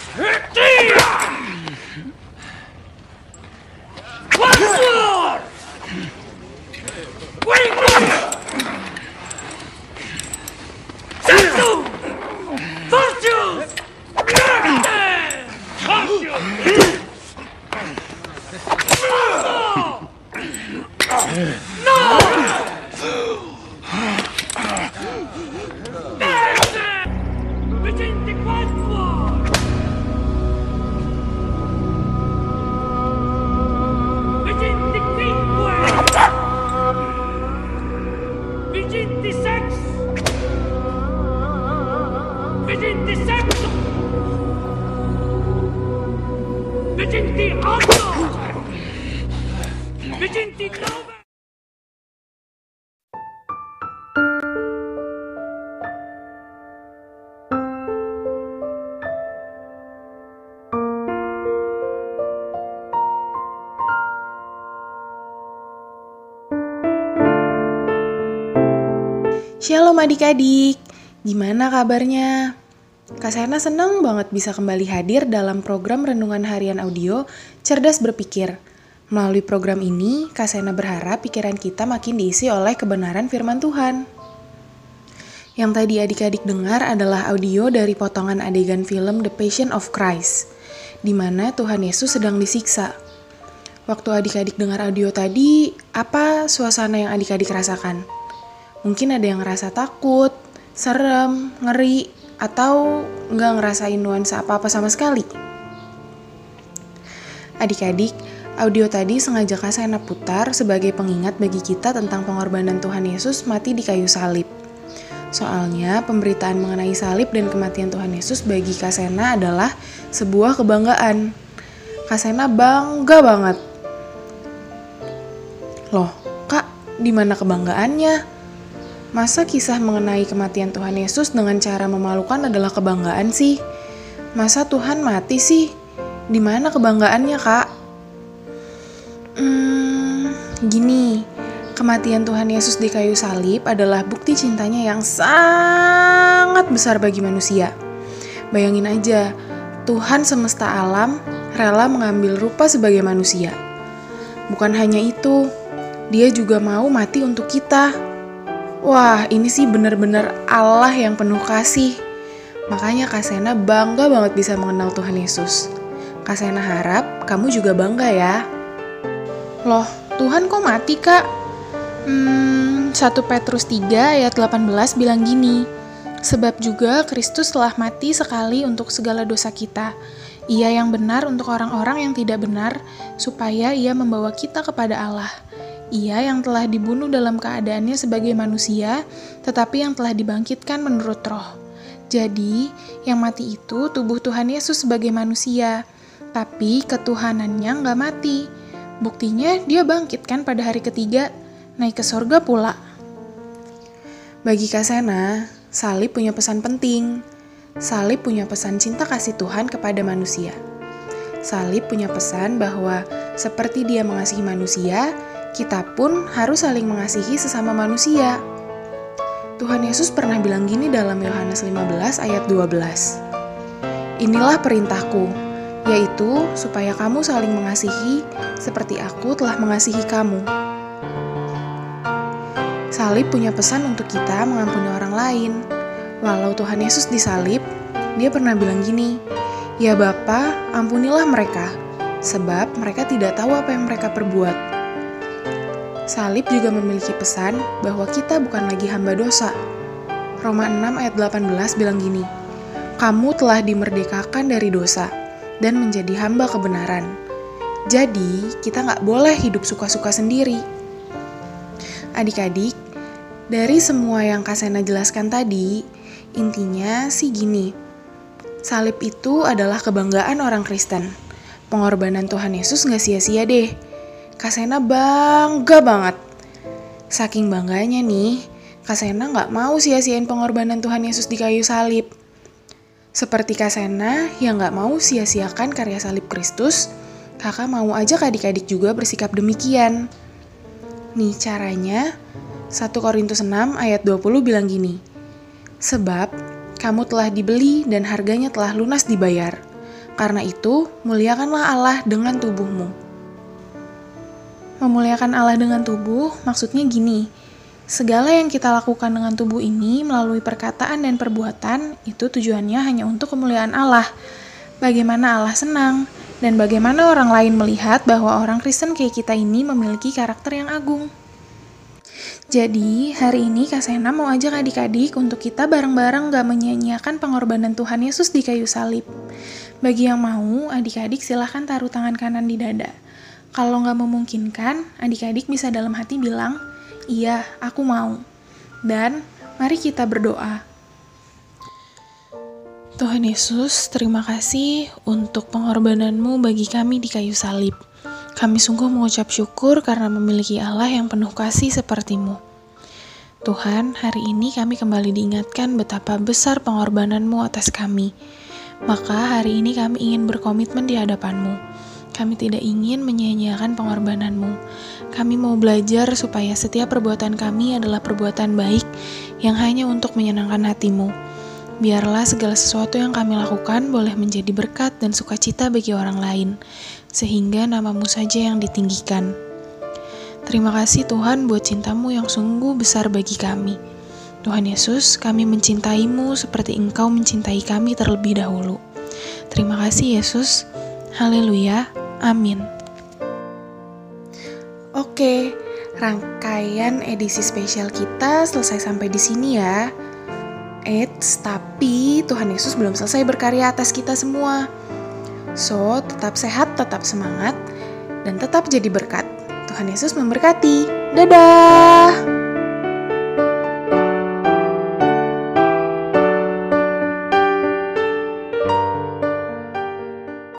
Hey! Shalom adik-adik, gimana kabarnya? Kak Sena senang banget bisa kembali hadir dalam program Renungan Harian Audio Cerdas Berpikir. Melalui program ini, Kak Sena berharap pikiran kita makin diisi oleh kebenaran firman Tuhan. Yang tadi adik-adik dengar adalah audio dari potongan adegan film The Passion of Christ, di mana Tuhan Yesus sedang disiksa. Waktu adik-adik dengar audio tadi, apa suasana yang adik-adik rasakan? Mungkin ada yang ngerasa takut, serem, ngeri, atau nggak ngerasain nuansa apa-apa sama sekali. Adik-adik, audio tadi sengaja Kak Sena putar sebagai pengingat bagi kita tentang pengorbanan Tuhan Yesus mati di kayu salib. Soalnya, pemberitaan mengenai salib dan kematian Tuhan Yesus bagi Kak Sena adalah sebuah kebanggaan. Kak Sena bangga banget. Loh, Kak, di mana kebanggaannya? Masa kisah mengenai kematian Tuhan Yesus dengan cara memalukan adalah kebanggaan sih? Masa Tuhan mati sih? Di mana kebanggaannya, Kak? Hmm, gini. Kematian Tuhan Yesus di kayu salib adalah bukti cintanya yang sangat besar bagi manusia. Bayangin aja, Tuhan semesta alam rela mengambil rupa sebagai manusia. Bukan hanya itu, dia juga mau mati untuk kita Wah, ini sih bener-bener Allah yang penuh kasih. Makanya Kak Sena bangga banget bisa mengenal Tuhan Yesus. Kak Sena harap kamu juga bangga ya. Loh, Tuhan kok mati kak? Hmm, 1 Petrus 3 ayat 18 bilang gini, Sebab juga Kristus telah mati sekali untuk segala dosa kita. Ia yang benar untuk orang-orang yang tidak benar, supaya ia membawa kita kepada Allah. Ia yang telah dibunuh dalam keadaannya sebagai manusia, tetapi yang telah dibangkitkan menurut roh. Jadi, yang mati itu tubuh Tuhan Yesus sebagai manusia, tapi ketuhanannya nggak mati. Buktinya dia bangkit kan pada hari ketiga, naik ke sorga pula. Bagi Kasena, salib punya pesan penting. Salib punya pesan cinta kasih Tuhan kepada manusia. Salib punya pesan bahwa seperti dia mengasihi manusia, kita pun harus saling mengasihi sesama manusia. Tuhan Yesus pernah bilang gini dalam Yohanes 15 ayat 12. Inilah perintahku, yaitu supaya kamu saling mengasihi seperti aku telah mengasihi kamu. Salib punya pesan untuk kita mengampuni orang lain. Walau Tuhan Yesus disalib, dia pernah bilang gini, Ya Bapa, ampunilah mereka, sebab mereka tidak tahu apa yang mereka perbuat. Salib juga memiliki pesan bahwa kita bukan lagi hamba dosa. Roma 6 ayat 18 bilang gini, Kamu telah dimerdekakan dari dosa dan menjadi hamba kebenaran. Jadi, kita nggak boleh hidup suka-suka sendiri. Adik-adik, dari semua yang Kasena jelaskan tadi, intinya sih gini. Salib itu adalah kebanggaan orang Kristen. Pengorbanan Tuhan Yesus nggak sia-sia deh Kasena bangga banget. Saking bangganya nih, Kasena nggak mau sia-siain pengorbanan Tuhan Yesus di kayu salib. Seperti Kasena yang nggak mau sia-siakan karya salib Kristus, kakak mau aja adik-adik juga bersikap demikian. Nih caranya, 1 Korintus 6 ayat 20 bilang gini, Sebab kamu telah dibeli dan harganya telah lunas dibayar. Karena itu, muliakanlah Allah dengan tubuhmu. Memuliakan Allah dengan tubuh maksudnya gini, segala yang kita lakukan dengan tubuh ini melalui perkataan dan perbuatan itu tujuannya hanya untuk kemuliaan Allah. Bagaimana Allah senang dan bagaimana orang lain melihat bahwa orang Kristen kayak kita ini memiliki karakter yang agung. Jadi, hari ini Kak Sena mau ajak adik-adik untuk kita bareng-bareng gak menyia-nyiakan pengorbanan Tuhan Yesus di kayu salib. Bagi yang mau, adik-adik silahkan taruh tangan kanan di dada. Kalau nggak memungkinkan, adik-adik bisa dalam hati bilang, iya, aku mau. Dan mari kita berdoa. Tuhan Yesus, terima kasih untuk pengorbananmu bagi kami di kayu salib. Kami sungguh mengucap syukur karena memiliki Allah yang penuh kasih sepertimu. Tuhan, hari ini kami kembali diingatkan betapa besar pengorbananmu atas kami. Maka hari ini kami ingin berkomitmen di hadapanmu. Kami tidak ingin menyia-nyiakan pengorbananmu. Kami mau belajar supaya setiap perbuatan kami adalah perbuatan baik yang hanya untuk menyenangkan hatimu Biarlah segala sesuatu yang kami lakukan boleh menjadi berkat dan sukacita bagi orang lain, sehingga namamu saja yang ditinggikan. Terima kasih Tuhan buat cintamu yang sungguh besar bagi kami. Tuhan Yesus, kami mencintaimu seperti engkau mencintai kami terlebih dahulu. Terima kasih Yesus. Haleluya. Amin. Oke, rangkaian edisi spesial kita selesai sampai di sini ya. Eits, tapi Tuhan Yesus belum selesai berkarya atas kita semua. So, tetap sehat, tetap semangat, dan tetap jadi berkat. Tuhan Yesus memberkati. Dadah!